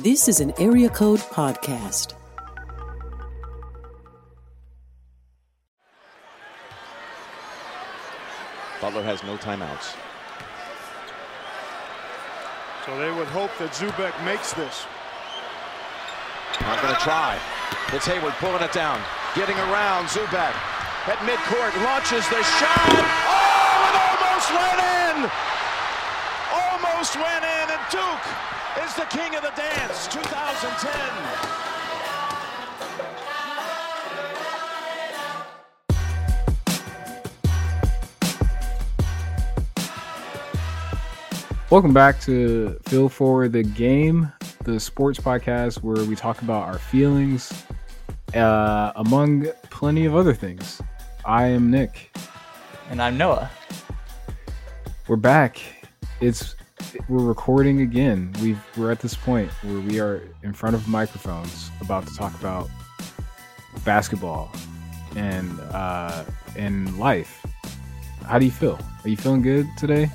This is an Area Code Podcast. Butler has no timeouts. So they would hope that Zoubek makes this. Not going to try. It's Hayward pulling it down. Getting around Zoubek. At midcourt, launches the shot. Oh, it almost went in! Almost went in, and Duke is the king of the dance, 2010. Welcome back to Feel for the Game, the sports podcast where we talk about our feelings, uh, among plenty of other things. I am Nick. And I'm Noah. We're back. It's we're recording again. We've we're at this point where we are in front of microphones about to talk about basketball and uh, and life. How do you feel? Are you feeling good today?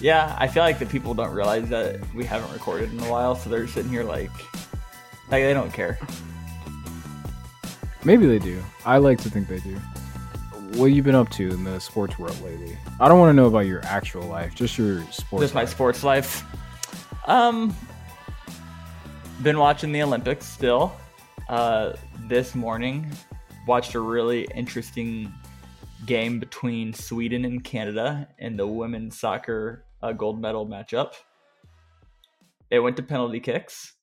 Yeah, I feel like the people don't realize that we haven't recorded in a while, so they're sitting here like, like they don't care. Maybe they do. I like to think they do. What have you been up to in the sports world lately? I don't want to know about your actual life, just your sports. Just my sports life. Um, been watching the Olympics still. Uh, this morning, watched a really interesting game between Sweden and Canada in the women's soccer uh, gold medal matchup. It went to penalty kicks,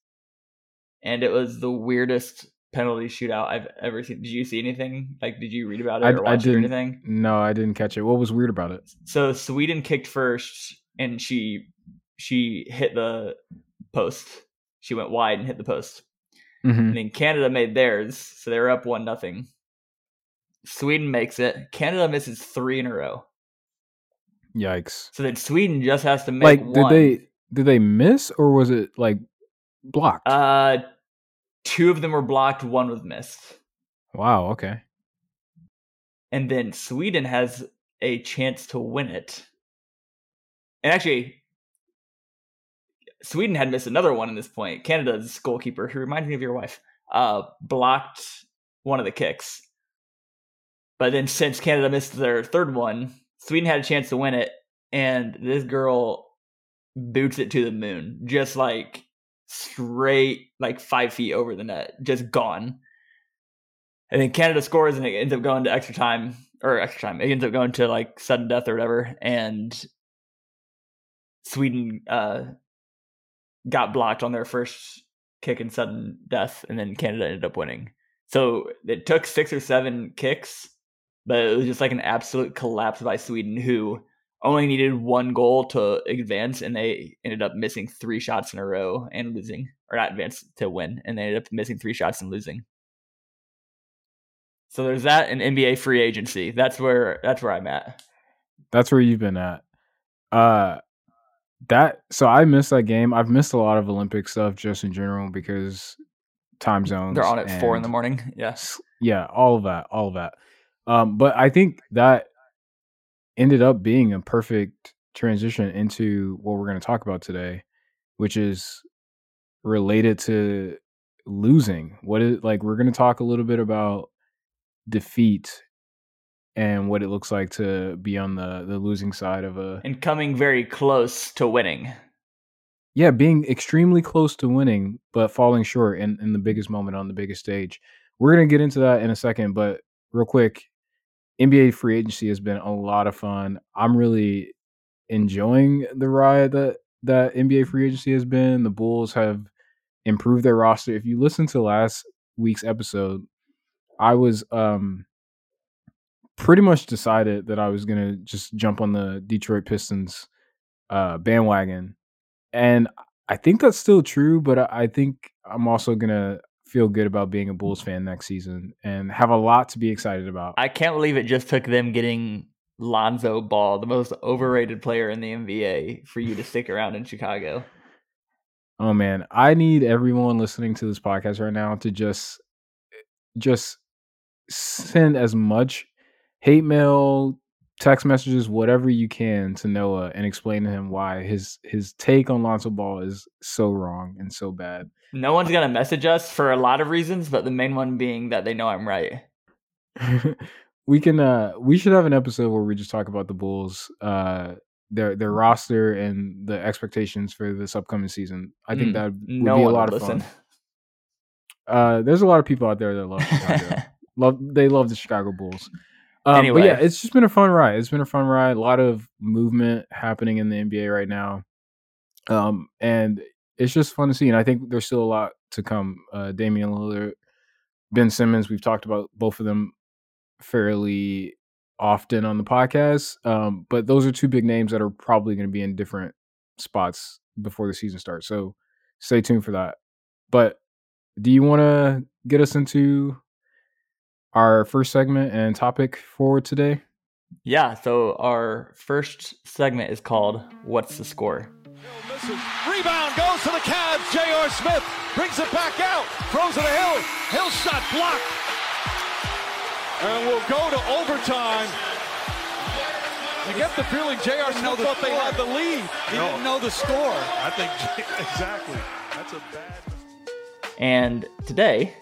and it was the weirdest penalty shootout I've ever seen. Did you see anything? Like, did you read about it I, or I watch it or anything? No, I didn't catch it. What was weird about it? So Sweden kicked first, and she she hit the post. She went wide and hit the post. hmm And then Canada made theirs, so they were up one nothing. Sweden makes it. Canada misses three in a row. Yikes! So then Sweden just has to make Like, one. did they did they miss or was it like blocked? Uh, two of them were blocked. One was missed. wow. Okay. And then Sweden has a chance to win it. And actually, Sweden had missed another one in this point. Canada's goalkeeper, who reminds me of your wife, uh, blocked one of the kicks. But then since Canada missed their third one, Sweden had a chance to win it, and this girl boots it to the moon, just like straight, like five feet over the net, just gone. And then Canada scores, and it ends up going to extra time or extra time. It ends up going to like sudden death or whatever, and Sweden uh, got blocked on their first kick in sudden death, and then Canada ended up winning. So it took six or seven kicks, but it was just like an absolute collapse by Sweden, who only needed one goal to advance, and they ended up missing three shots in a row and losing, or not advance to win, and they ended up missing three shots and losing. So there's that and NBA free agency. That's where that's where I'm at. That's where you've been at. Uh that so I missed that game. I've missed a lot of Olympic stuff just in general because time zones. They're on at four in the morning. Yeah. s- Yeah, all of that, all of that. Um, but I think that ended up being a perfect transition into what we're going to talk about today, which is related to losing. What is like we're going to talk a little bit about defeat and what it looks like to be on the the losing side of a And coming very close to winning. yeah, being extremely close to winning, but falling short in, in the biggest moment on the biggest stage. We're gonna get into that in a second, but real quick, NBA free agency has been a lot of fun. I'm really enjoying the ride that that NBA free agency has been. The Bulls have improved their roster. If you listen to last week's episode, I was um pretty much decided that I was gonna just jump on the Detroit Pistons uh bandwagon and I think that's still true, but I I think I'm also gonna feel good about being a Bulls fan next season and have a lot to be excited about. I can't believe it just took them getting Lonzo Ball, the most overrated player in the NBA, for you to stick around in Chicago. oh man, I need everyone listening to this podcast right now to just just send as much hate mail, text messages, whatever you can to Noah and explain to him why his his take on Lonzo Ball is so wrong and so bad. No one's gonna message us for a lot of reasons, but the main one being that they know I'm right. we can uh we should have an episode where we just talk about the Bulls, uh their their roster and the expectations for this upcoming season. I think Mm, that would no be a lot of listen. fun. Uh there's a lot of people out there that love Chicago. love they love the Chicago Bulls. Um, but yeah, it's just been a fun ride. It's been a fun ride. A lot of movement happening in the NBA right now, um, and it's just fun to see. And I think there's still a lot to come. Uh, Damian Lillard, Ben Simmons. We've talked about both of them fairly often on the podcast, um, but those are two big names that are probably going to be in different spots before the season starts. So stay tuned for that. But do you want to get us into our first segment and topic for today? Yeah, so our first segment is called What's the Score? Misses. Rebound goes to the Cavs. J.R. Smith brings it back out. Throws it to Hill. Hill shot blocked. And we'll go to overtime. You get the feeling J.R. know Smith the thought they had the lead. He No. didn't know the score. I think exactly. That's a bad. And today,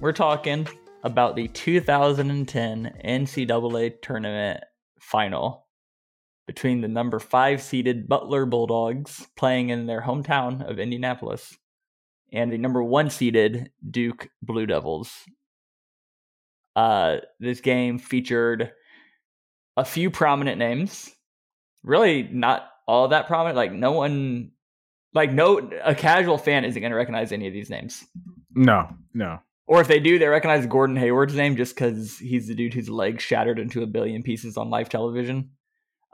we're talking about the 2010 NCAA tournament final between the number five seeded Butler Bulldogs playing in their hometown of Indianapolis and the number one seeded Duke Blue Devils. Uh, this game featured a few prominent names. Really, not all that prominent. Like, no one, like, no, a casual fan isn't going to recognize any of these names. No, no. Or if they do, they recognize Gordon Hayward's name just because he's the dude whose leg shattered into a billion pieces on live television.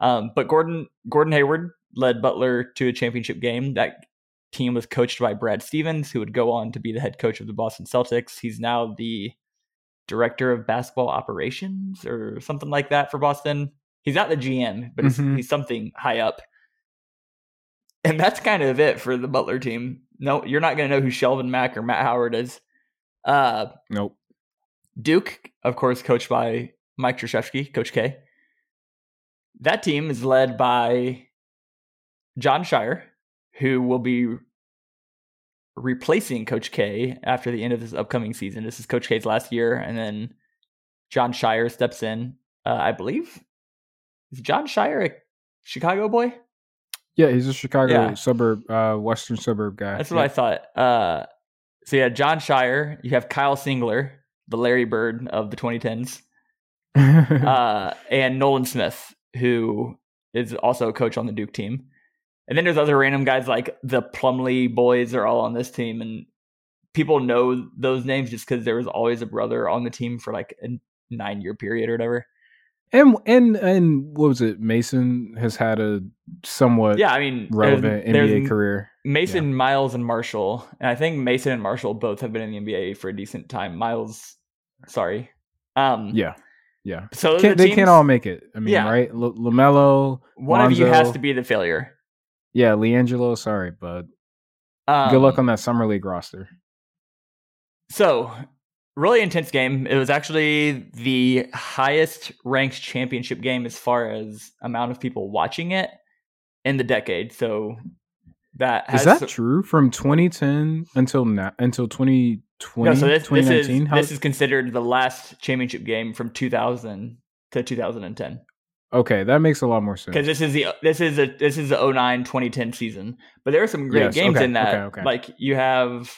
Um, but Gordon Gordon Hayward led Butler to a championship game. That team was coached by Brad Stevens, who would go on to be the head coach of the Boston Celtics. He's now the director of basketball operations or something like that for Boston. He's not the GM, but he's, Mhm. he's something high up. And that's kind of it for the Butler team. No, you're not going to know who Shelvin Mack or Matt Howard is. Uh, Nope. Duke, of course, coached by Mike Krzyzewski, Coach K. That team is led by Jon Scheyer, who will be replacing Coach K after the end of this upcoming season. This is Coach K's last year, and then Jon Scheyer steps in. Uh, I believe is Jon Scheyer a Chicago boy? Yeah, he's a Chicago Yeah. suburb, uh, western suburb guy. That's what I thought. Uh, so yeah, Jon Scheyer. You have Kyle Singler, the Larry Bird of the 2010s. Uh, and Nolan Smith, who is also a coach on the Duke team. And then there's other random guys like the Plumlee boys are all on this team, and people know those names just because there was always a brother on the team for like a nine year period or whatever. and and and what was it? Mason has had a somewhat Yeah, I mean, relevant there's NBA career. Mason, Miles, and Marshall, and I think Mason and Marshall both have been in the NBA for a decent time. Miles, sorry, um, Yeah, yeah. So Can't, are they teams- can't all make it. I mean, Yeah. right? L- Lamelo, One of you has to be the failure. yeah, LiAngelo. Sorry, bud. Um, Good luck on that summer league roster. So, really intense game. It was actually the highest ranked championship game as far as amount of people watching it in the decade. So that has Is that true from 2010 until now until 2020? no. So this, this is How- this is considered the last championship game from 2000 to 2010 okay. That makes a lot more sense. because this is the this is a this is the 09 2010 season. But there are some great Yes, games okay, in that. okay, okay. Like you have.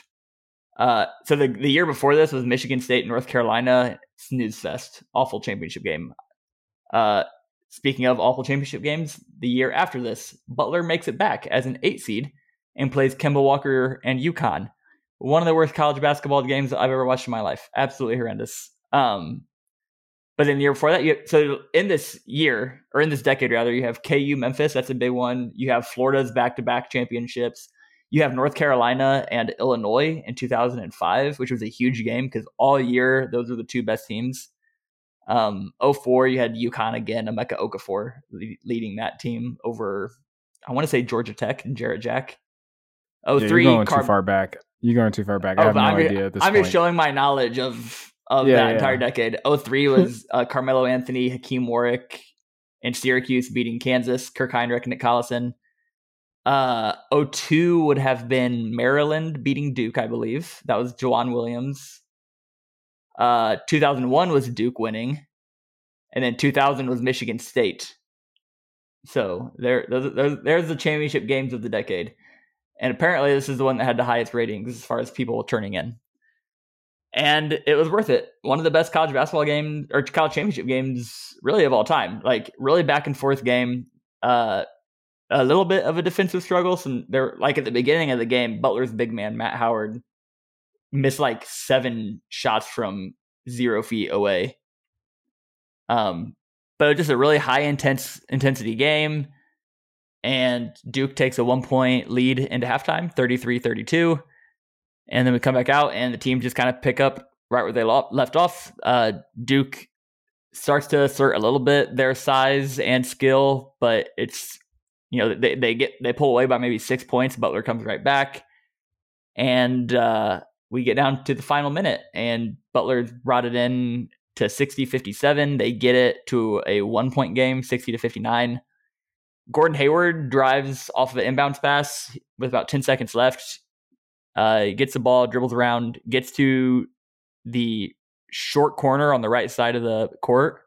Uh, so the the year before this was Michigan State, North Carolina, snooze fest, awful championship game. Uh, speaking of awful championship games, the year after this, Butler makes it back as an eight seed and plays Kemba Walker and UConn. One of the worst college basketball games I've ever watched in my life. Absolutely horrendous. Um, but then the year before that, you, so in this year or in this decade rather, you have KU Memphis. That's a big one. You have Florida's back to back championships. You have North Carolina and Illinois in 2005, which was a huge game because all year those were the two best teams. Um, 04, you had UConn again, Emeka Okafor le- leading that team over, I want to say Georgia Tech and Jarrett Jack. Yeah, you're 03, going Car- too far back. You're going too far back. I Oh, have no I'm, idea at this I'm point. just showing my knowledge of of Yeah, that yeah. entire decade. 03 was uh, Carmelo Anthony, Hakim Warrick, and Syracuse beating Kansas, Kirk Hinrich, Nick Collison. Uh, 02 would have been Maryland beating Duke, I believe. That was Jawan Williams. Uh, 2001 was Duke winning, and then 2000 was Michigan State. So there, there's, there's the championship games of the decade, and apparently this is the one that had the highest ratings as far as people turning in. And it was worth it. One of the best college basketball games or college championship games, really of all time. Like really back and forth game. Uh, a little bit of a defensive struggle. Some they're like at the beginning of the game, Butler's big man Matt Howard missed like seven shots from zero feet away. Um, but just a really high intense intensity game. And Duke takes a one point lead into halftime, 33 32. And then we come back out, and the team just kind of pick up right where they left off. Uh, Duke starts to assert a little bit their size and skill, but it's you know they they get they pull away by maybe six points. Butler comes right back, and uh, we get down to the final minute, and Butler brought it in to 60 57. They get it to a one point game, 60 to 59. Gordon Hayward drives off of an inbounds pass with about 10 seconds left. Uh, gets the ball, dribbles around, gets to the short corner on the right side of the court,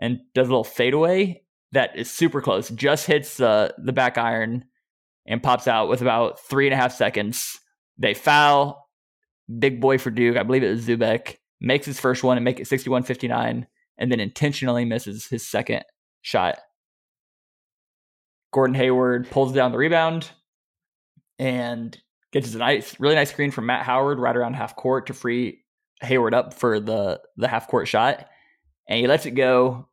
and does a little fadeaway that is super close. Just hits uh, the back iron and pops out with about three and a half seconds. They foul. Big boy for Duke. I believe it was Zoubek makes his first one and make it 61-59 and then intentionally misses his second shot. Gordon Hayward pulls down the rebound and gets a nice, really nice screen from Matt Howard right around half court to free Hayward up for the the half court shot, and he lets it go,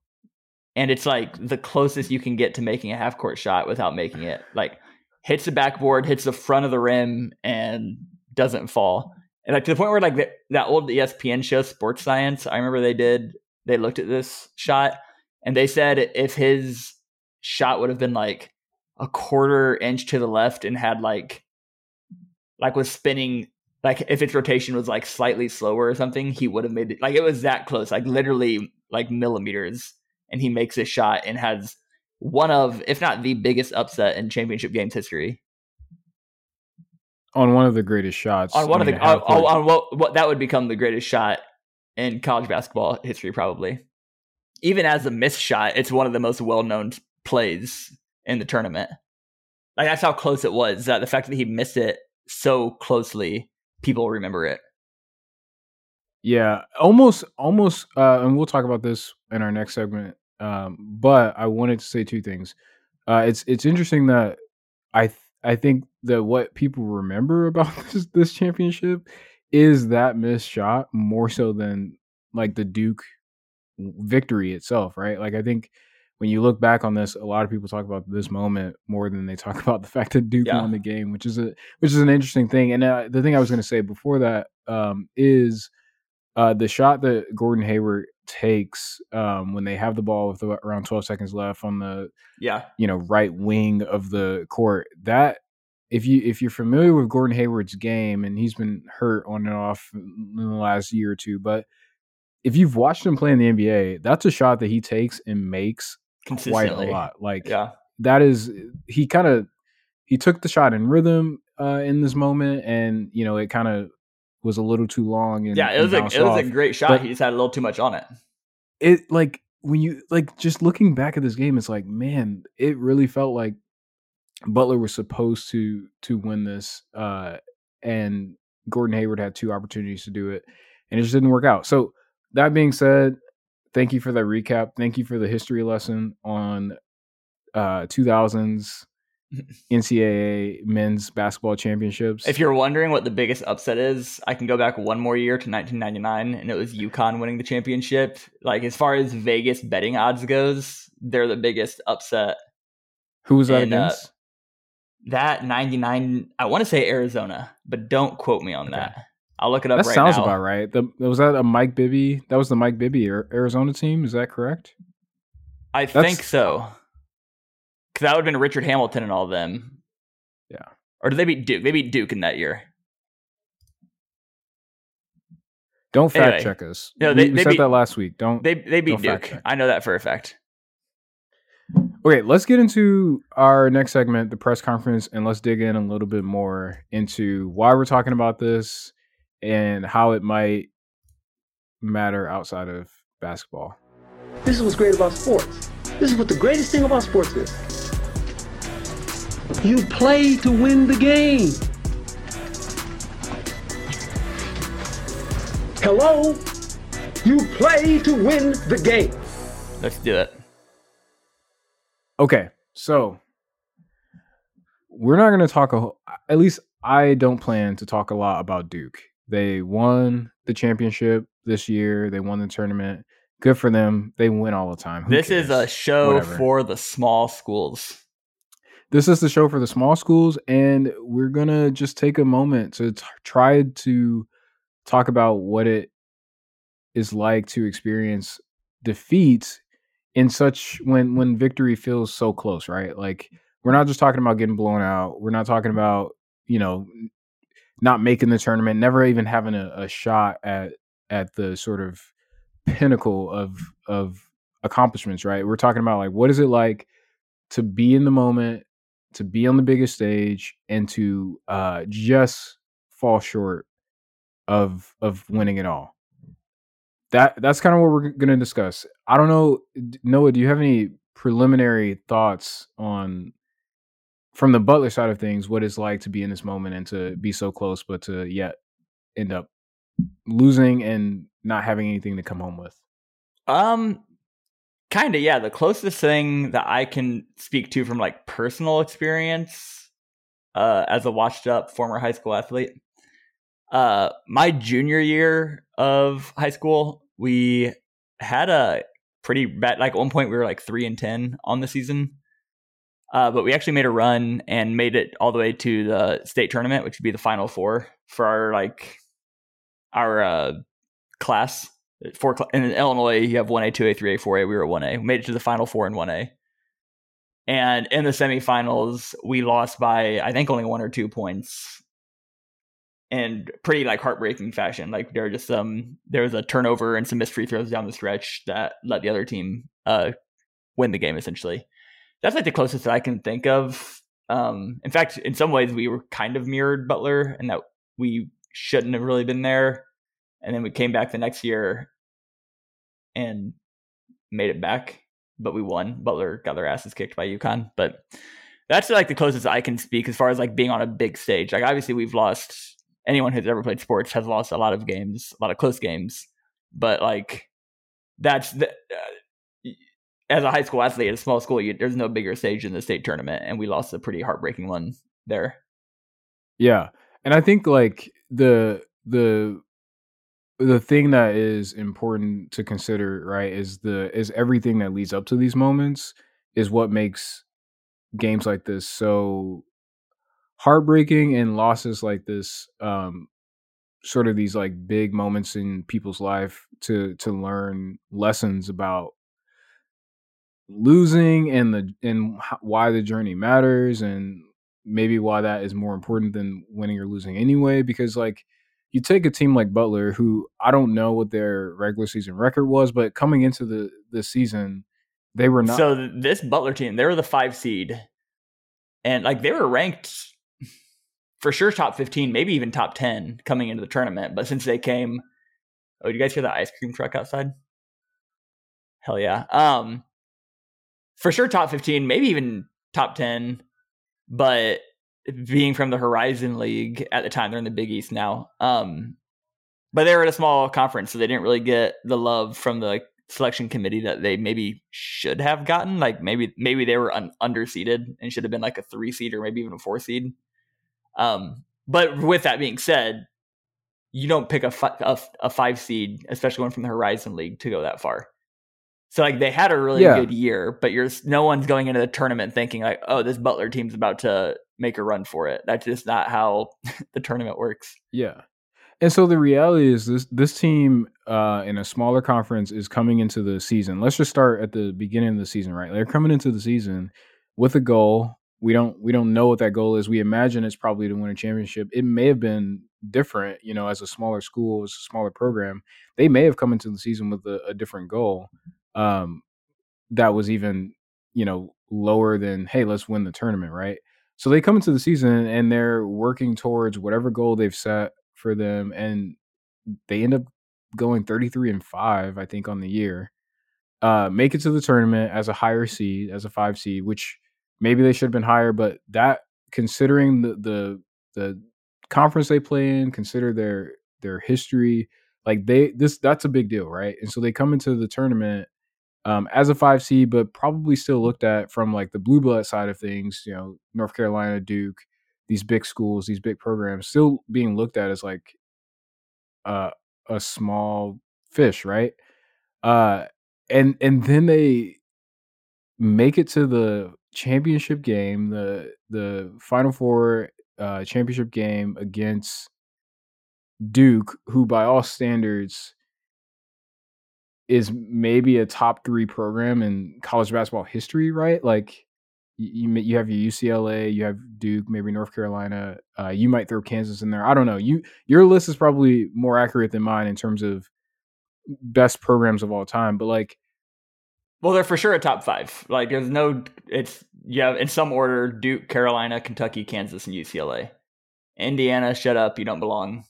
and it's like the closest you can get to making a half court shot without making it. Like hits the backboard, hits the front of the rim, and doesn't fall. And like to the point where like the, that old ESPN show Sports Science, I remember they did they looked at this shot and they said if his shot would have been like a quarter inch to the left and had like like was spinning like if its rotation was like slightly slower or something, he would have made it like it was that close, like literally like millimeters. And he makes a shot and has one of, if not the biggest upset in championship games history. On one of the greatest shots. On one of the on, on, what what that would become the greatest shot in college basketball history, probably. Even as a missed shot, it's one of the most well known plays in the tournament. Like that's how close it was. That the fact that he missed it so closely people remember it. Yeah, almost, almost, uh, and we'll talk about this in our next segment. Um, but I wanted to say two things. Uh, it's it's interesting that I th- I think that what people remember about this this championship is that missed shot more so than like the Duke victory itself, right? Like I think when you look back on this, a lot of people talk about this moment more than they talk about the fact that Duke yeah. won the game, which is a which is an interesting thing. And uh, the thing I was going to say before that um, is uh, the shot that Gordon Hayward takes um, when they have the ball with around 12 seconds left on the yeah you know right wing of the court. That if you if you're familiar with Gordon Hayward's game, and he's been hurt on and off in the last year or two, but if you've watched him play in the NBA, that's a shot that he takes and makes quite a lot. Like yeah. that is he kind of he took the shot in rhythm uh, in this moment, and you know it kind of was a little too long. And, yeah, it was a it was a great shot. But he just had a little too much on it. It like when you like just looking back at this game, it's like man, it really felt like Butler was supposed to to win this, uh, and Gordon Hayward had two opportunities to do it, and it just didn't work out. So that being said, thank you for that recap. Thank you for the history lesson on uh 2000s NCAA men's basketball championships. If you're wondering what the biggest upset is, I can go back one more year to 1999, and it was UConn winning the championship. Like as far as Vegas betting odds goes, they're the biggest upset. Who was that and, uh, against? Uh, that 99, I want to say Arizona, but don't quote me on okay. that. I'll look it up. That right sounds now. about right. The, was that a Mike Bibby? That was the Mike Bibby Arizona team. Is that correct? I That's, think so. Because that would have been Richard Hamilton and all of them. Yeah. Or did they beat Duke? They beat Duke in that year. Don't fact anyway, check us. No, they, we, we they said beat, that last week. Don't they? They beat Duke. I know that for a fact. Okay, let's get into our next segment, the press conference, and let's dig in a little bit more into why we're talking about this and how it might matter outside of basketball. This is what's great about sports. This is what the greatest thing about sports is. You play to win the game. Hello? You play to win the game. Let's do it. Okay, so we're not going to talk a at least I don't plan to talk a lot about Duke. They won the championship this year. They won the tournament. Good for them. They win all the time. Who this is a show Whatever. for the small schools. This is the show for the small schools, and we're gonna just take a moment to t- try to talk about what it is like to experience defeat in such when when victory feels so close, right? Like we're not just talking about getting blown out. We're not talking about you know not making the tournament, never even having a, a shot at at the sort of pinnacle of of accomplishments, right? We're talking about like what is it like to be in the moment, to be on the biggest stage, and to uh, just fall short of of winning it all. That that's kind of what we're going to discuss. I don't know, Noah. Do you have any preliminary thoughts on from the Butler side of things what it's like to be in this moment and to be so close, but to yet end up losing and not having anything to come home with? Um, kind of, yeah. The closest thing that I can speak to from like personal experience, uh, as a washed up former high school athlete, uh, my junior year of high school, we had a pretty bad. Like at one point, we were like three and ten on the season. Uh, but we actually made a run and made it all the way to the state tournament, which would be the final four for our like our uh, class. Four cl- in Illinois, you have one A, two A, three A, four A. We were one A. We made it to the final four in one A. And in the semifinals, we lost by I think only one or two points, in pretty like heartbreaking fashion. Like there were just some there was a turnover and some missed free throws down the stretch that let the other team uh win the game essentially. That's like the closest that I can think of. Um, in fact, in some ways, we were kind of mirrored Butler, and that we shouldn't have really been there. And then we came back the next year and made it back, but we won. Butler got their asses kicked by UConn, but that's like the closest I can speak as far as like being on a big stage. Like obviously, we've lost. Anyone who's ever played sports has lost a lot of games, a lot of close games, but like that's the. As a high school athlete at a small school, you, there's no bigger stage than the state tournament, and we lost a pretty heartbreaking one there. Yeah. And I think like the the the thing that is important to consider, right, is the is everything that leads up to these moments is what makes games like this so heartbreaking and losses like this um sort of these like big moments in people's life to to learn lessons about losing and the and why the journey matters and maybe why that is more important than winning or losing anyway because like you take a team like Butler who I don't know what their regular season record was but coming into the the season they were not So this Butler team, they were the five seed, and like they were ranked for sure top fifteen, maybe even top ten coming into the tournament. But since they came, oh, do you guys hear the ice cream truck outside? Hell yeah! Um, for sure top fifteen, maybe even top ten. But being from the Horizon League at the time, they're in the Big East now. Um, but they were at a small conference, so they didn't really get the love from the selection committee that they maybe should have gotten. Like maybe maybe they were un- underseeded and should have been like a three seed or maybe even a four seed. Um, but with that being said, you don't pick a, fi- a a five seed, especially one from the Horizon League, to go that far. So like they had a really Yeah. good year, but you're no one's going into the tournament thinking like, oh, this Butler team's about to make a run for it. That's just not how the tournament works. Yeah. And so the reality is this this team uh in a smaller conference is coming into the season. Let's just start at the beginning of the season, right? They're coming into the season with a goal. We don't we don't know what that goal is. We imagine it's probably to win a championship. It may have been different, you know, as a smaller school, as a smaller program. They may have come into the season with a, a different goal. Um that was even, you know, lower than hey, let's win the tournament, right? So they come into the season and they're working towards whatever goal they've set for them, and they end up going 33 and five, I think, on the year. Uh, make it to the tournament as a higher seed, as a five seed, which maybe they should have been higher, but that considering the the the conference they play in, consider their their history, like they this that's a big deal, right? And so they come into the tournament um, as a five seed, but probably still looked at from like the blue blood side of things. You know, North Carolina, Duke, these big schools, these big programs, still being looked at as like uh, a small fish, right? Uh, and and then they make it to the championship game, the the Final Four uh, championship game against Duke, who by all standards is maybe a top three program in college basketball history, right? Like you you have your UCLA, you have Duke, maybe North Carolina. Uh, you might throw Kansas in there. I don't know. You your list is probably more accurate than mine in terms of best programs of all time. But like, well, they're for sure a top five. Like, there's no. It's yeah, in some order: Duke, Carolina, Kentucky, Kansas, and UCLA. Indiana, shut up, you don't belong.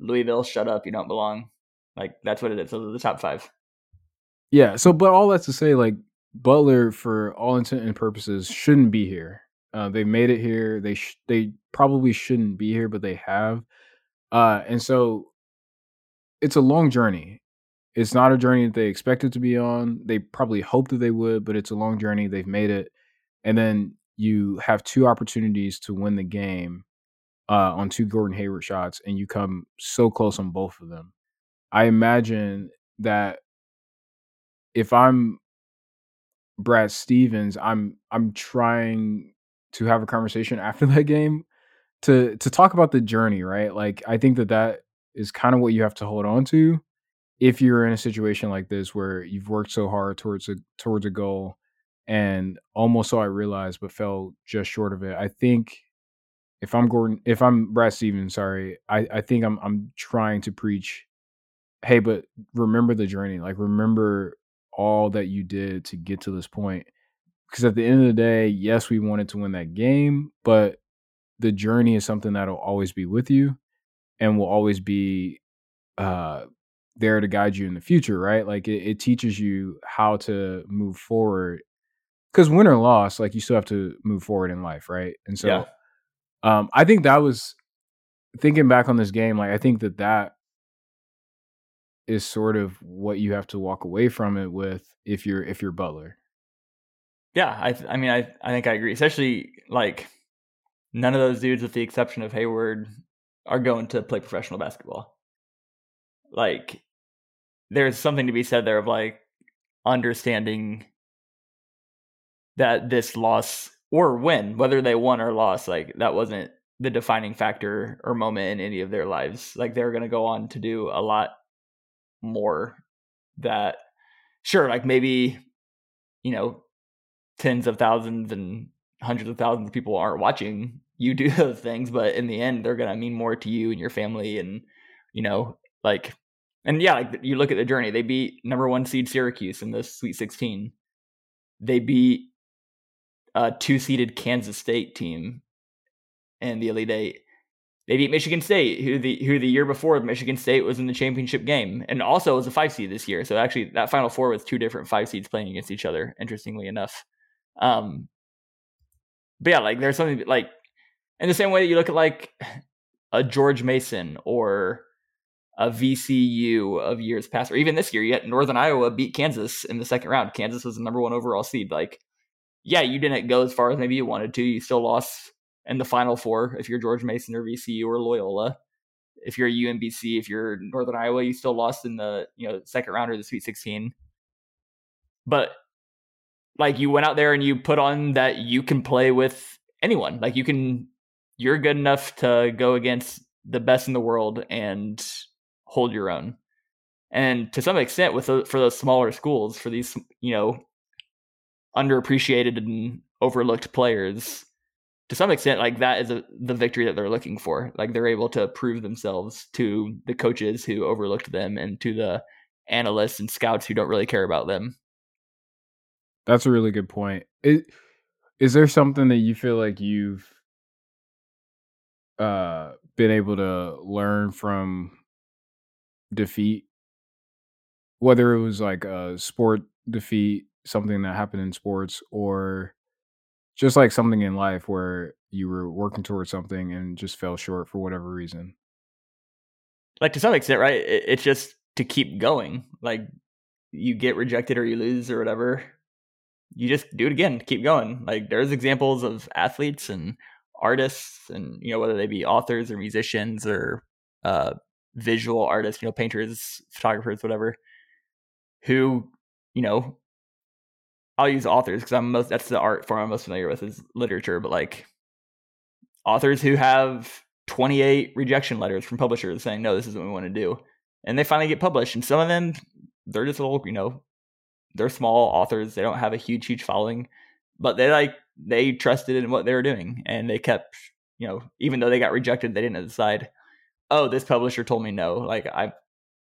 Louisville, shut up, you don't belong. Like that's what it is. Those are the top five. Yeah. So, but all that's to say, like Butler, for all intent and purposes, shouldn't be here. Uh, they made it here. They sh- they probably shouldn't be here, but they have. Uh, and so, it's a long journey. It's not a journey that they expected to be on. They probably hoped that they would, but it's a long journey. They've made it, and then you have two opportunities to win the game uh, on two Gordon Hayward shots, and you come so close on both of them. I imagine that if I'm Brad Stevens, I'm I'm trying to have a conversation after that game to to talk about the journey, right? Like I think that that is kind of what you have to hold on to if you're in a situation like this where you've worked so hard towards a towards a goal and almost saw it realized but fell just short of it. I think if I'm Gordon, if I'm Brad Stevens, sorry, I, I think I'm I'm trying to preach, hey, but remember the journey. Like remember all that you did to get to this point. Because at the end of the day, yes, we wanted to win that game, but the journey is something that'll always be with you and will always be uh there to guide you in the future, right? Like it, it teaches you how to move forward. Because win or loss, like you still have to move forward in life, right? And so, yeah. um, I think that was thinking back on this game. Like I think that that is sort of what you have to walk away from it with if you're if you're Butler. Yeah, I I mean I I think I agree. Especially like none of those dudes with the exception of Hayward are going to play professional basketball. Like there's something to be said there of like understanding that this loss or win, whether they won or lost, like that wasn't the defining factor or moment in any of their lives. Like they're going to go on to do a lot more that sure like maybe you know tens of thousands and hundreds of thousands of people aren't watching you do those things but in the end they're going to mean more to you and your family and you know like and yeah like you look at the journey they beat number 1 seed Syracuse in the Sweet 16 they beat a two seeded Kansas State team in the Elite 8 they beat Michigan State, who the who the year before Michigan State was in the championship game, and also was a five seed this year. So actually, that Final Four was two different five seeds playing against each other. Interestingly enough, um, but yeah, like there's something like in the same way that you look at like a George Mason or a VCU of years past, or even this year, yet Northern Iowa beat Kansas in the second round. Kansas was the number one overall seed. Like, yeah, you didn't go as far as maybe you wanted to. You still lost and the final four if you're George Mason or VCU or Loyola. If you're UMBC, if you're Northern Iowa, you still lost in the you know second round or the Sweet 16. But like you went out there and you put on that you can play with anyone. Like you can, you're good enough to go against the best in the world and hold your own. And to some extent, with the, for those smaller schools, for these you know underappreciated and overlooked players, to some extent like that is a, the victory that they're looking for. Like they're able to prove themselves to the coaches who overlooked them and to the analysts and scouts who don't really care about them. That's a really good point. Is there something that you feel like you've uh been able to learn from defeat? Whether it was like a sport defeat something that happened in sports or just like something in life where you were working towards something and just fell short for whatever reason like to some extent, right? It, it's just to keep going. Like you get rejected or you lose or whatever, you just do it again, keep going. Like there's examples of athletes and artists, and you know whether they be authors or musicians or uh, visual artists, you know, painters, photographers, whatever, who you know. I'll use authors because I'm most that's the art form I'm most familiar with is literature, but like authors who have 28 rejection letters from publishers saying, no, this is what we want to do. And they finally get published. And some of them, they're just little, you know, they're small authors. They don't have a huge, huge following, but they like, they trusted in what they were doing. And they kept, you know, even though they got rejected, they didn't decide, oh, this publisher told me no. Like, I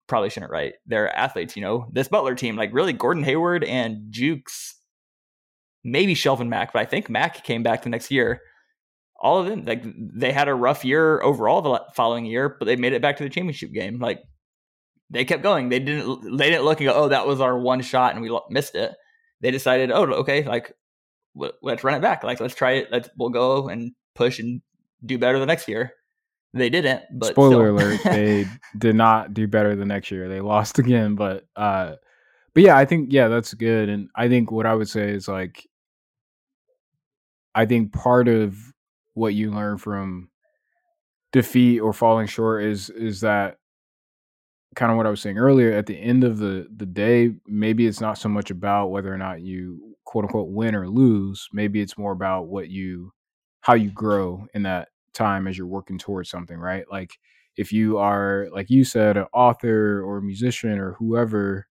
probably shouldn't write. They're athletes, you know, this Butler team, like really Gordon Hayward and Jukes, maybe Shelvin Mack, but I think Mack came back the next year all of them like they had a rough year overall the following year, but they made it back to the championship game. Like they kept going. They didn't they didn't look and go, oh, that was our one shot and we missed it. They decided, oh, okay, like let's run it back. Like let's try it. Let's we'll go and push and do better the next year. They didn't, but spoiler alert, they did not do better the next year. They lost again, but uh but yeah, I think yeah, that's good. And I think what I would say is like I think part of what you learn from defeat or falling short is is that kind of what I was saying earlier at the end of the the day maybe it's not so much about whether or not you quote unquote win or lose. Maybe it's more about what you how you grow in that time as you're working towards something right? Like if you are like you said an author or a musician or whoever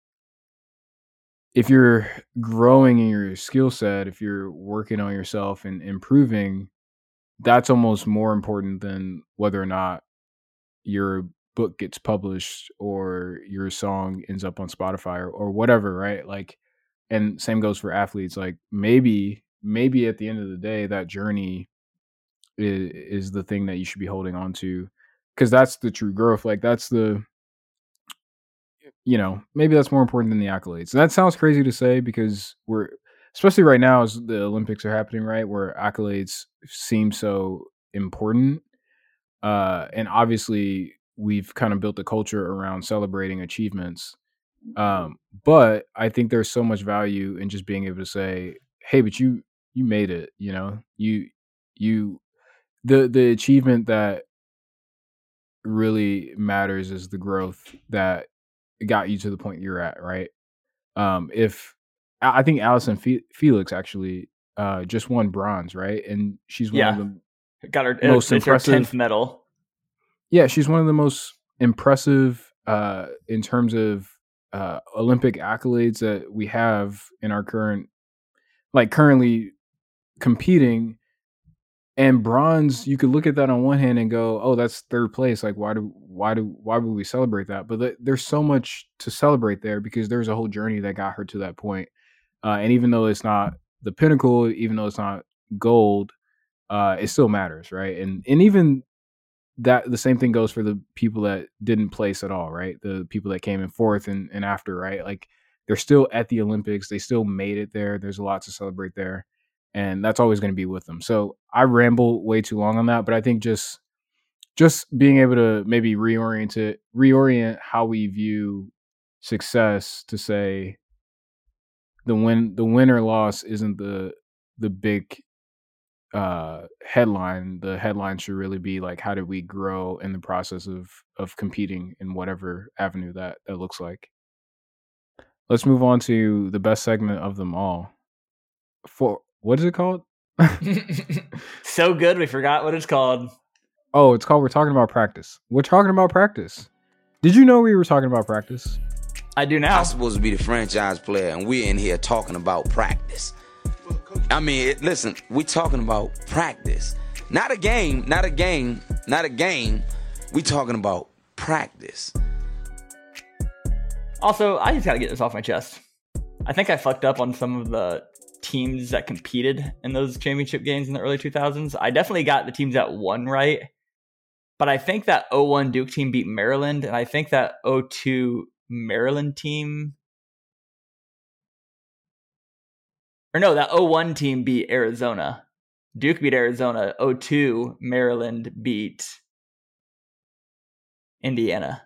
if you're growing in your skill set if you're working on yourself and improving that's almost more important than whether or not your book gets published or your song ends up on Spotify or, or whatever, right? Like, and same goes for athletes. Like, maybe, maybe at the end of the day, that journey is, is the thing that you should be holding on to because that's the true growth. Like, that's the, you know, maybe that's more important than the accolades. And that sounds crazy to say because we're especially right now as the Olympics are happening, right, where accolades seem so important. Uh, and obviously, we've kind of built a culture around celebrating achievements. Um, but I think there's so much value in just being able to say, "Hey, but you you made it." You know, you you the the achievement that really matters is the growth that got you to the point you're at, right? Um, if I think Allyson Felix actually uh, just won bronze, right? And she's one yeah. of the got her most it's impressive tenth medal. Yeah, she's one of the most impressive uh, in terms of uh, Olympic accolades that we have in our current, like currently competing. And bronze, you could look at that on one hand and go, "Oh, that's third place. Like, why do why do why would we celebrate that?" But th- there's so much to celebrate there because there's a whole journey that got her to that point. Uh, and even though it's not the pinnacle, even though it's not gold, uh, it still matters, right? And and even that the same thing goes for the people that didn't place at all, right? The people that came in fourth and, and after, right? Like they're still at the Olympics, they still made it there. There's a lot to celebrate there. And that's always going to be with them. So I ramble way too long on that, but I think just just being able to maybe reorient it, reorient how we view success to say, the win the win or loss isn't the the big uh headline. The headline should really be like how did we grow in the process of of competing in whatever avenue that that looks like. Let's move on to the best segment of them all. For what is it called so good we forgot what it's called oh it's called we're talking about practice we're talking about practice did you know we were talking about practice I do now. I'm supposed to be the franchise player, and we're in here talking about practice. I mean, it, listen, we're talking about practice, not a game, not a game, not a game. We're talking about practice. Also, I just gotta get this off my chest. I think I fucked up on some of the teams that competed in those championship games in the early 2000s. I definitely got the teams that won right. But I think that 01 Duke team beat Maryland, and I think that 02 Maryland team. Or no, that 01 team beat Arizona. Duke beat Arizona. 02 Maryland beat Indiana.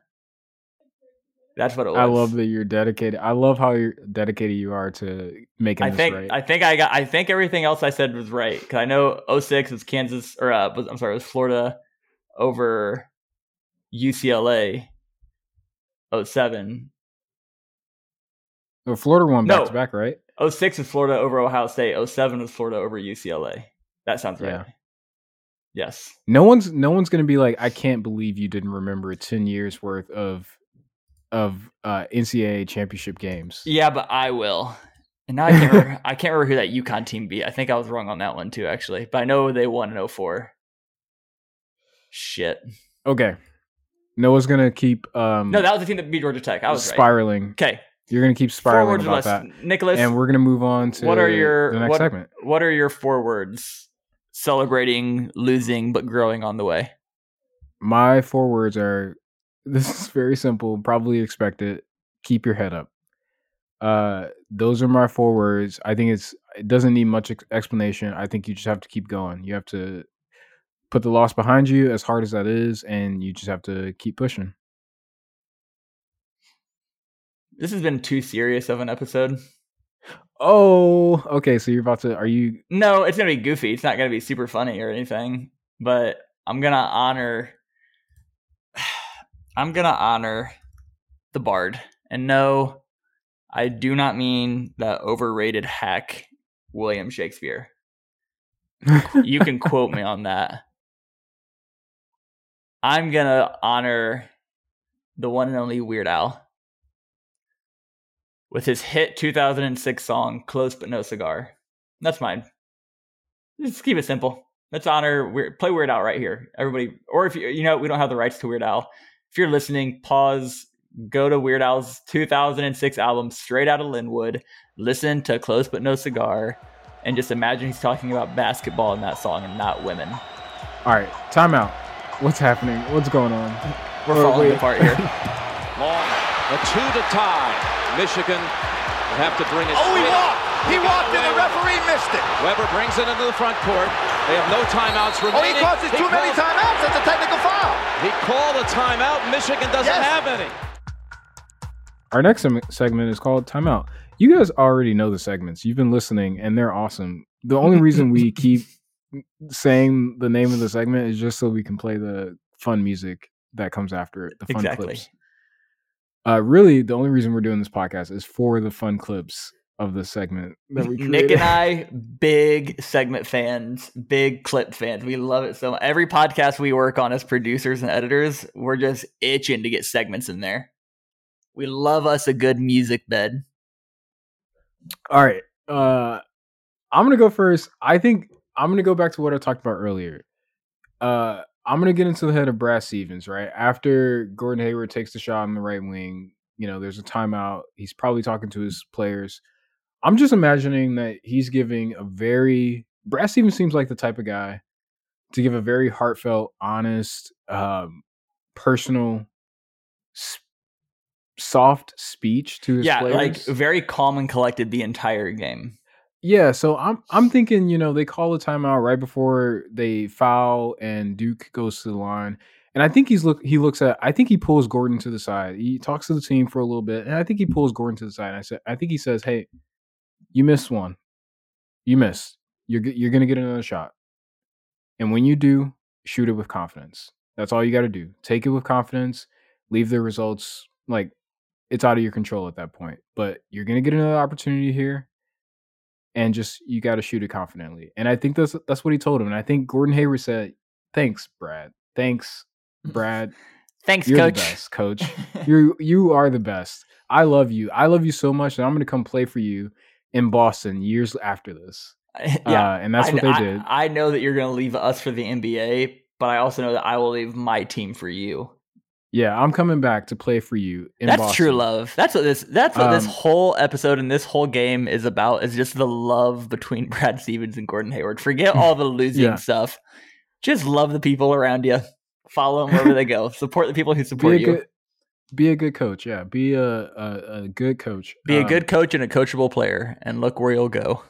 That's what it was. I love that you're dedicated. I love how you're dedicated you are to making I this think right. I think I got I think everything else I said was right because I know 06 was Kansas or uh, was, I'm sorry it was Florida over UCLA 07 Well, Florida won No. back to back, right? 06 was Florida over Ohio State 07 was Florida over UCLA that sounds right Yeah. yes No one's no one's gonna be like, I can't believe you didn't remember ten years worth of of uh, NCAA championship games. yeah but I will and now I can't remember, I can't remember who that UConn team beat I think I was wrong on that one too actually but I know they won in 04 shit Okay. Noah's gonna keep um no that was the team that beat Georgia Tech I was right spiraling. okay You're gonna keep spiraling about that. Nicholas, And we're gonna move on to what are your the next what, segment. what are your four words celebrating losing but growing on the way? My four words are this is very simple, probably expected. Keep your head up. Uh those are my four words. I think it's it doesn't need much ex- explanation. I think you just have to keep going. You have to put the loss behind you as hard as that is and you just have to keep pushing. This has been too serious of an episode. Oh, okay, so you're about to are you No, it's gonna be goofy. It's not gonna be super funny or anything. But I'm gonna honor. I'm gonna honor the bard, and no, I do not mean the overrated hack William Shakespeare. You can quote me on that. I'm gonna honor the one and only Weird Al with his hit 2006 song "Close but No Cigar." That's mine. Just keep it simple. Let's honor Weird, play Weird Al right here, everybody. Or if you you know we don't have the rights to Weird Al, if you're listening, pause, go to Weird Al's 2006 album, Straight Out of Lynwood, listen to "Close but No Cigar." And just imagine he's talking about basketball in that song and not women. All right, timeout. What's happening? What's going on? We're Oh, falling wait. apart here. Long. A two to tie. Michigan will have to bring it. Oh, he walked. He walked and away the referee missed it. Webber brings it into the front court. They have no timeouts remaining. Oh, he remaining. causes too many timeouts. That's a technical foul. He called a timeout. Michigan doesn't Yes. have any. Our next segment is called Timeout. You guys already know the segments. You've been listening, and they're awesome. The only reason we keep saying the name of the segment is just so we can play the fun music that comes after it, the fun Exactly. clips. Uh, really, the only reason we're doing this podcast is for the fun clips of the segment that we Nick and I, big segment fans, big clip fans. We love it so much. Every podcast we work on as producers and editors, we're just itching to get segments in there. We love us a good music bed. All right. Uh I'm gonna go first. I think I'm gonna go back to what I talked about earlier. Uh I'm gonna get into the head of Brad Stevens, right? After Gordon Hayward takes the shot on the right wing, you know, there's a timeout. He's probably talking to his players. I'm just imagining that he's giving a very Brad even seems like the type of guy to give a very heartfelt, honest, um, personal, s- soft speech to his yeah, players. like very calm and collected the entire game. Yeah, so I'm I'm thinking, you know, they call a timeout right before they foul and Duke goes to the line. And I think he's look he looks at I think he pulls Gordon to the side. He talks to the team for a little bit, and I think he pulls Gordon to the side. And I said I think he says, "Hey, you miss one. You miss. You're you're going to get another shot. And when you do, shoot it with confidence. That's all you got to do. Take it with confidence. Leave the results like it's out of your control at that point. But you're going to get another opportunity here and just you got to shoot it confidently. And I think that's that's what he told him. And I think Gordon Hayward said, "Thanks, Brad. Thanks, Brad. Thanks, You're coach. the best, coach. you you are the best. I love you. I love you so much, and I'm going to come play for you in Boston years after this. yeah, uh, and that's I, what they I- did. I know that you're going to leave us for the NBA, but I also know that I will leave my team for you. Yeah, I'm coming back to play for you. In That's Boston. true love. That's what this. That's what this Um, whole episode and this whole game is about. Is just the love between Brad Stevens and Gordon Hayward. Forget all the losing Yeah. stuff. Just love the people around you. Follow them wherever they go. Support the people who support you. good, be a good coach. Yeah, be a a, a good coach. Be a Um, good coach and a coachable player, and look where you'll go.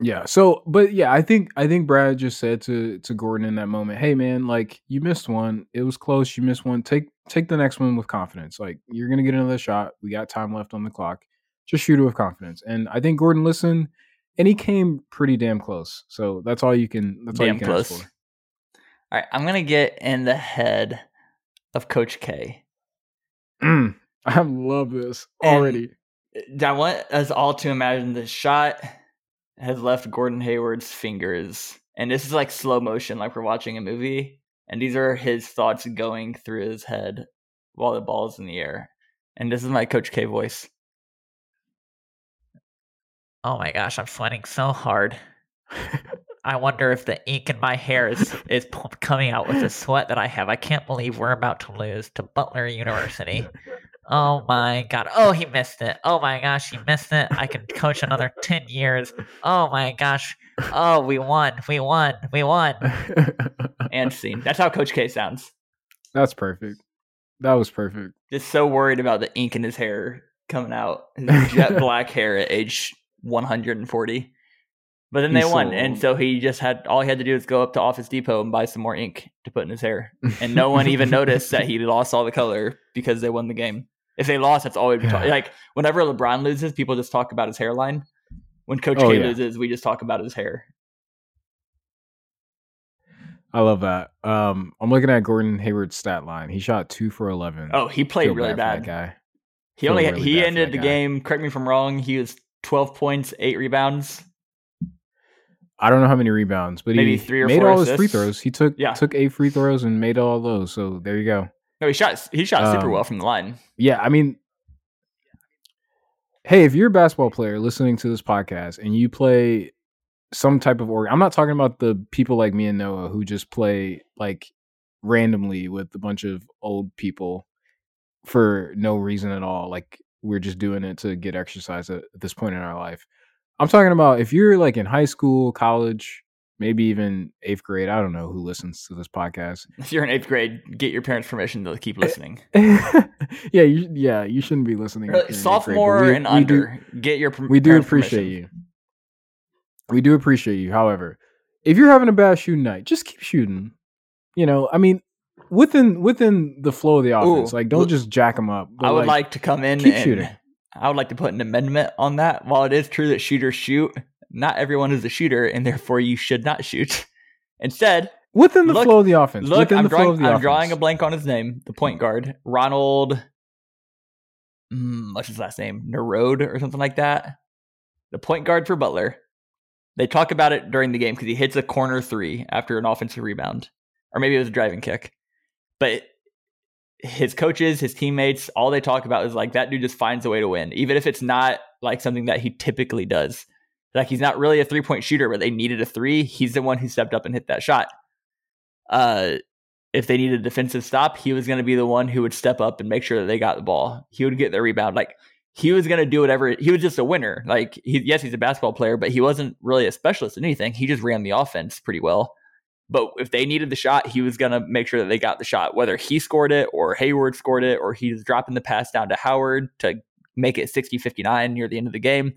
Yeah. So, but yeah, I think I think Brad just said to to Gordon in that moment, "Hey, man, like you missed one. It was close. You missed one. Take take the next one with confidence. Like you're gonna get another shot. We got time left on the clock. Just shoot it with confidence." And I think Gordon listened, and he came pretty damn close. So that's all you can. That's all Damn you can close. All right, I'm gonna get in the head of Coach K. Mm, I love this And- already. I want us all to imagine the shot has left Gordon Hayward's fingers. And this is like slow motion, like we're watching a movie. And these are his thoughts going through his head while the ball is in the air. And this is my Coach K voice. Oh my gosh, I'm sweating so hard. I wonder if the ink in my hair is is coming out with the sweat that I have. I can't believe we're about to lose to Butler University. Oh my god. Oh, he missed it. Oh my gosh, he missed it. I can coach another 10 years. Oh my gosh. Oh, we won. We won. We won. And scene. That's how Coach K sounds. That's perfect. That was perfect. Just so worried about the ink in his hair coming out. His jet black hair at age 140. But then they won. and so he just had all he had to do was go up to Office Depot and buy some more ink to put in his hair. And no one even noticed that he lost all the color because they won the game. If they lost, that's all we'd be talking. Like whenever LeBron loses, people just talk about his hairline. When Coach Oh, K yeah. loses, we just talk about his hair. I love that. Um, I'm looking at Gordon Hayward's stat line. He shot two for eleven. Oh, he played Feel really bad bad. that guy. He Feel only really he ended the guy. game. Correct me if I'm wrong. He was 12 points, eight rebounds. I don't know how many rebounds, but Maybe he three or made four all his free assists. throws. He took Yeah. took eight free throws and made all those. So there you go. No, he shot he shot super Um, well from the line. Yeah, I mean, hey, if you're a basketball player listening to this podcast and you play some type of org, I'm not talking about the people like me and Noah who just play like randomly with a bunch of old people for no reason at all. Like we're just doing it to get exercise at this point in our life. I'm talking about if you're like in high school, college, maybe even eighth grade. I don't know who listens to this podcast. If you're in eighth grade, get your parents' permission to keep eh, listening. yeah, you, yeah, you shouldn't be listening. Really, eighth grade, Sophomore we- and we do- under, get your we do appreciate permission. you. We do appreciate you. However, if you're having a bad shooting night, just keep shooting. You know, I mean, within within the flow of the offense, Ooh, like don't just jack them up. I would like, to come in keep and shooting. I would like to put an amendment on that. While it is true that shooters shoot, not everyone is a shooter, and therefore you should not shoot. Instead, within the look- flow of the offense. look, within I'm the flow drawing, of the I'm offense. drawing a blank on his name, the point guard, Ronald. Mm, what's his last name? Nored or something like that. The point guard for Butler. They talk about it during the game because he hits a corner three after an offensive rebound, or maybe it was a driving kick. But his coaches, his teammates, all they talk about is like that dude just finds a way to win, even if it's not like something that he typically does. Like he's not really a three point shooter, but they needed a three. He's the one who stepped up and hit that shot. Uh, if they needed a defensive stop, he was going to be the one who would step up and make sure that they got the ball. He would get the rebound. Like he was going to do whatever. He was just a winner. Like he, yes, he's a basketball player, but he wasn't really a specialist in anything. He just ran the offense pretty well. But if they needed the shot, he was going to make sure that they got the shot, whether he scored it or Hayward scored it or he's dropping the pass down to Howard to make it 60 59 near the end of the game.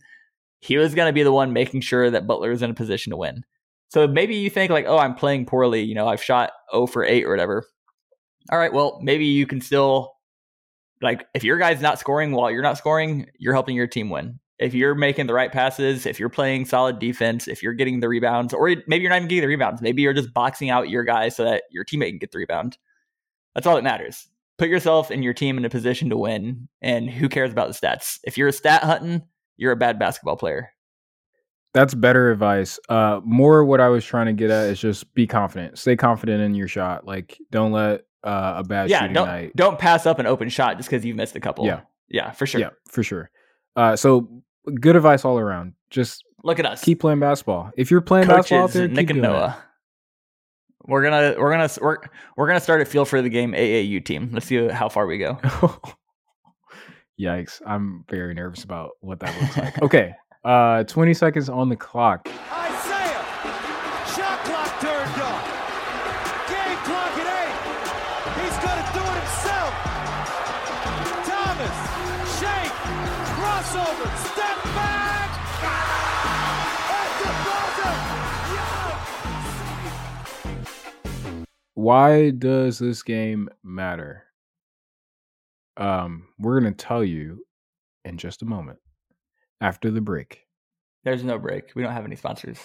He was going to be the one making sure that Butler was in a position to win. So maybe you think, like, oh, I'm playing poorly. You know, I've shot 0 for 8 or whatever. All right, well, maybe you can still, like, if your guy's not scoring while you're not scoring, you're helping your team win. If you're making the right passes, if you're playing solid defense, if you're getting the rebounds, or maybe you're not even getting the rebounds, maybe you're just boxing out your guy so that your teammate can get the rebound. That's all that matters. Put yourself and your team in a position to win, and who cares about the stats? If you're a stat hunting, you're a bad basketball player. That's better advice. Uh, more what I was trying to get at is just be confident. Stay confident in your shot. Like, don't let uh, a bad yeah, shooting don't night. don't pass up an open shot just because you've missed a couple. Yeah. yeah, for sure. Yeah, for sure. Uh, so good advice all around. Just Look at us, keep playing basketball. If you're playing basketball out coaches there, Nick keep and doing it. Noah. We're gonna we're gonna we're, we're gonna start a feel for the game AAU team. Let's see how far we go. Yikes! I'm very nervous about what that looks like. Okay, uh, 20 seconds on the clock. Why does this game matter? Um, we're gonna tell you in just a moment after the break. There's no break. We don't have any sponsors.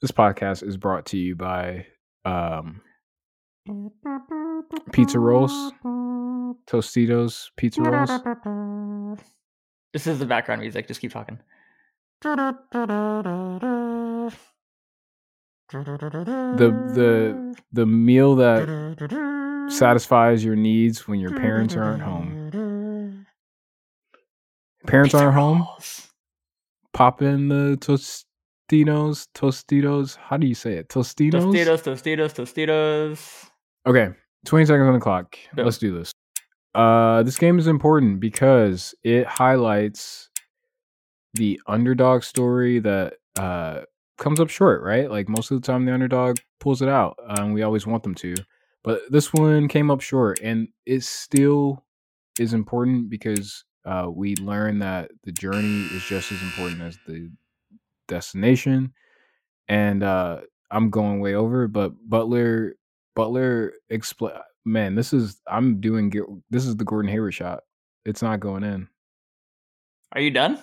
This podcast is brought to you by um, Pizza Rolls, Tostitos Pizza Rolls. This is the background music. Just keep talking. The the the meal that satisfies your needs when your parents aren't home. Parents aren't home. Pop in the Tostitos, Tostitos. How do you say it? Tostitos. Tostitos, Tostitos, Tostitos. Okay, 20 seconds on the clock. Let's do this. Uh, this game is important because it highlights the underdog story that uh, comes up short, right? Like most of the time, the underdog pulls it out. Um, we always want them to, but this one came up short, and it still is important because uh, we learn that the journey is just as important as the destination. And uh, I'm going way over, but Butler Butler expl- man, this is I'm doing this is the Gordon Hayward shot. It's not going in. Are you done?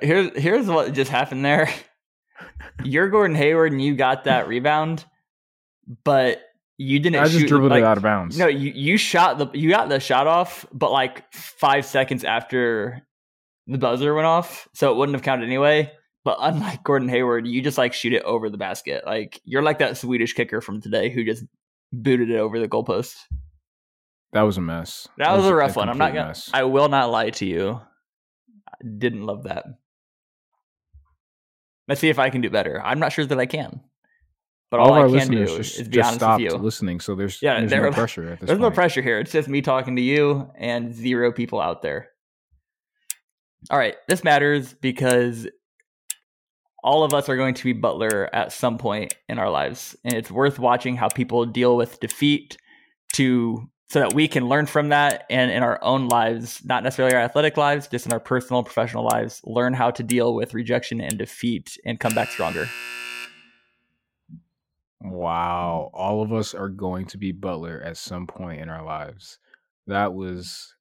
Here's here's what just happened there. You're Gordon Hayward and you got that rebound, but you didn't. I just shoot, dribbled like, it out of bounds. No, you you shot the you got the shot off, but like five seconds after the buzzer went off, so it wouldn't have counted anyway. But unlike Gordon Hayward, you just like shoot it over the basket. Like you're like that Swedish kicker from today who just booted it over the goalpost. That was a mess. That, was, a rough one. I'm not gonna. mess. I will not lie to you. Didn't love that. Let's see if I can do better. I'm not sure that I can. But All all, our I can do listeners is, just, just honest stopped with you. listening, so there's Yeah, there's there- no pressure at this There's no pressure here. It's just me talking to you and zero people out there. All right, this matters because all of us are going to be Butler at some point in our lives, and it's worth watching how people deal with defeat to so that we can learn from that and in our own lives, not necessarily our athletic lives, just in our personal professional lives, learn how to deal with rejection and defeat and come back stronger. Wow, all of us are going to be Butler at some point in our lives. That was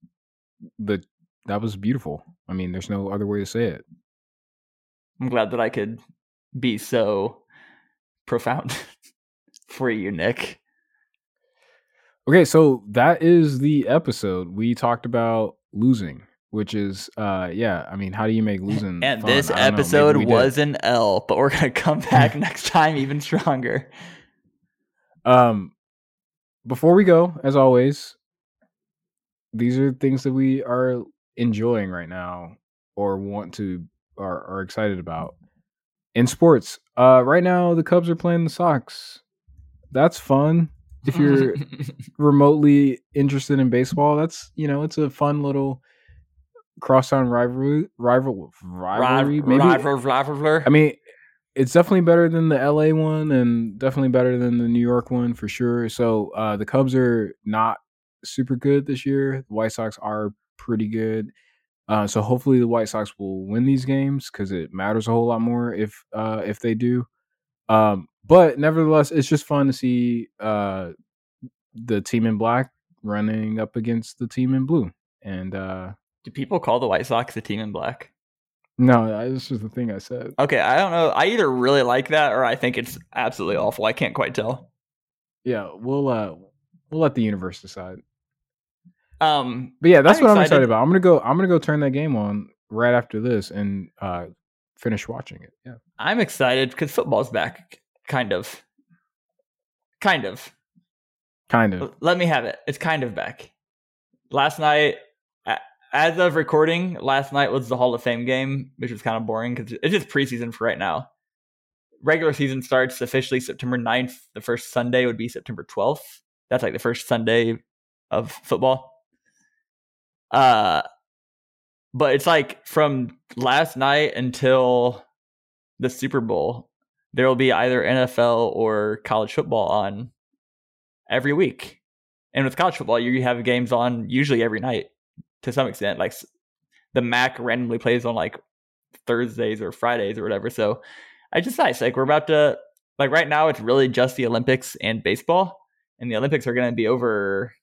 the that was beautiful. I mean, there's no other way to say it. I'm glad that I could be so profound for you, Nick. Okay, so that is the episode. We talked about losing, which is uh yeah, I mean, how do you make losing And fun? this I know, maybe episode we did. was an L, but we're gonna come back next time even stronger. Um, before we go, as always, these are things that we are enjoying right now or want to are, are excited about in sports. Uh, right now the Cubs are playing the Sox. That's fun. If you're remotely interested in baseball, that's you know it's a fun little crosstown rivalry. Rival rivalry. Maybe Rival, rival, I mean, it's definitely better than the LA one and definitely better than the New York one for sure. So uh, the Cubs are not super good this year. The White Sox are pretty good. Uh, so hopefully the White Sox will win these games because it matters a whole lot more if uh, if they do. Um, but nevertheless, it's just fun to see uh, the team in black running up against the team in blue. And uh, Do people call the White Sox the team in black? no, this is the thing I said. Okay, I don't know. I either really like that or I think it's absolutely awful. I can't quite tell. Yeah, we'll uh, we'll let the universe decide. Um, But yeah, that's I'm what I'm excited. excited about. I'm gonna go. I'm gonna go turn that game on right after this and uh finish watching it. Yeah. I'm excited because football's back, kind of. Kind of. Kind of. Let me have it. It's kind of back. Last night, as of recording, last night was the Hall of Fame game, which was kind of boring because it's just preseason for right now. regular season starts officially September 9th. The first Sunday would be September 12th. That's like the first Sunday of football. Uh but it's like from last night until the Super Bowl, there will be either NFL or college football on every week. And with college football, you have games on usually every night to some extent. Like the MAC randomly plays on like Thursdays or Fridays or whatever. So I just nice. Like we're about to like right now, it's really just the Olympics and baseball, and the Olympics are going to be over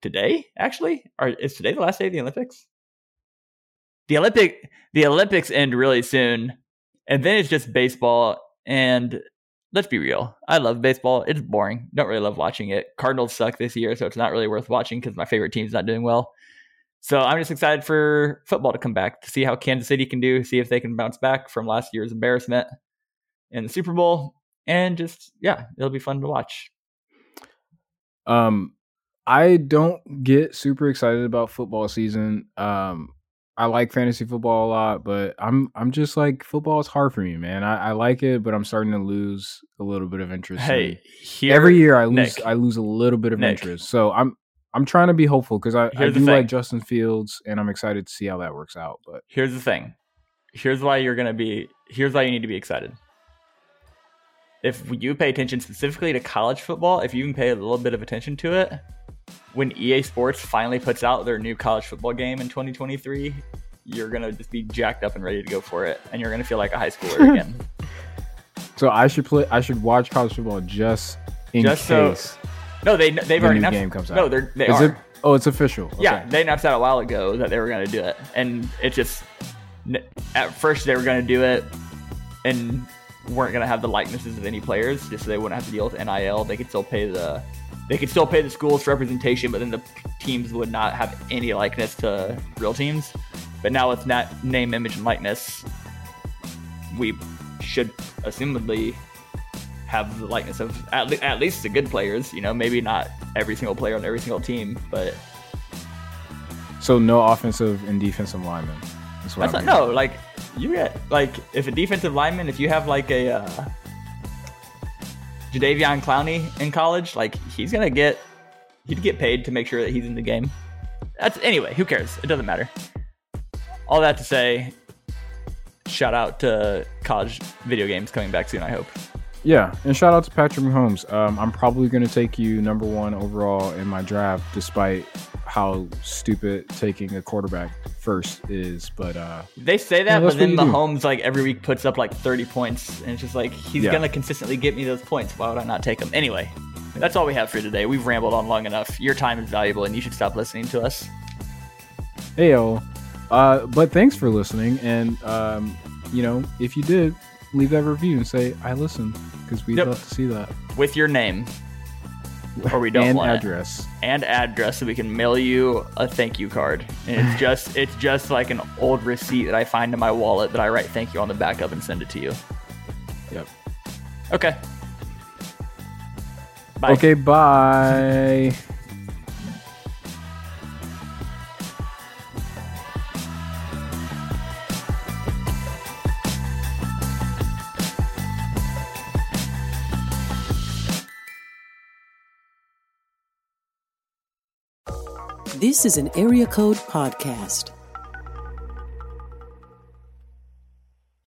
today. Actually, or is today the last day of the Olympics? The Olympic the Olympics end really soon, and then it's just baseball. And let's be real, I love baseball. It's boring. Don't really love watching it. Cardinals suck this year, so it's not really worth watching because my favorite team's not doing well. So I'm just excited for football to come back to see how Kansas City can do, see if they can bounce back from last year's embarrassment in the Super Bowl, and just yeah, it'll be fun to watch. Um, I don't get super excited about football season. Um, I like fantasy football a lot, but I'm I'm just like football is hard for me, man. I, I like it, but I'm starting to lose a little bit of interest. Hey, here, every year I lose Nick, I lose a little bit of Nick. interest. So I'm I'm trying to be hopeful because I, I do like Justin Fields and I'm excited to see how that works out. But here's the thing. Here's why you're gonna be. Here's why you need to be excited. If you pay attention specifically to college football, if you can pay a little bit of attention to it, when EA Sports finally puts out their new college football game in 2023, you're gonna just be jacked up and ready to go for it, and you're gonna feel like a high schooler again. so I should play I should watch college football just in Just so- case no, they they've the already announced. game comes out. No, they're they Is are. it oh it's official. Yeah, they announced that a while ago that they were going to do it, and it just at first they were going to do it and weren't going to have the likenesses of any players, just so they wouldn't have to deal with NIL. They could still pay the they could still pay the schools for representation, but then the teams would not have any likeness to real teams. But now with that name, image, and likeness, we should assumedly have the likeness of at, le- at least the good players. You know, maybe not every single player on every single team, but So no offensive and defensive linemen. That's what That's I'm not, no, like you get like if a defensive lineman, if you have like a uh, Jadeveon Clowney in college, like he's gonna get he'd get paid to make sure that he's in the game. That's anyway. Who cares? It doesn't matter. All that to say, shout out to college video games coming back soon. I hope. Yeah, and shout out to Patrick Mahomes. Um, I'm probably going to take you number one overall in my draft, despite how stupid taking a quarterback first is. But uh, They say that, that's but then what you do. Like every week puts up like 30 points, and it's just like he's Yeah. gonna consistently get me those points. Why would I not take them? Anyway, that's all we have for today. We've rambled on long enough. Your time is valuable, and you should stop listening to us. hey, yo. Uh, but thanks for listening. And, um, you know, if you did, leave that review and say, I listened, because we'd Yep. love to see that. with your name, or we don't and want it. address. and address, so we can mail you a thank you card. And it's just it's just like an old receipt that I find in my wallet that I write thank you on the back of and send it to you. Yep. Okay. Bye. Okay, bye. This is an Area Code Podcast.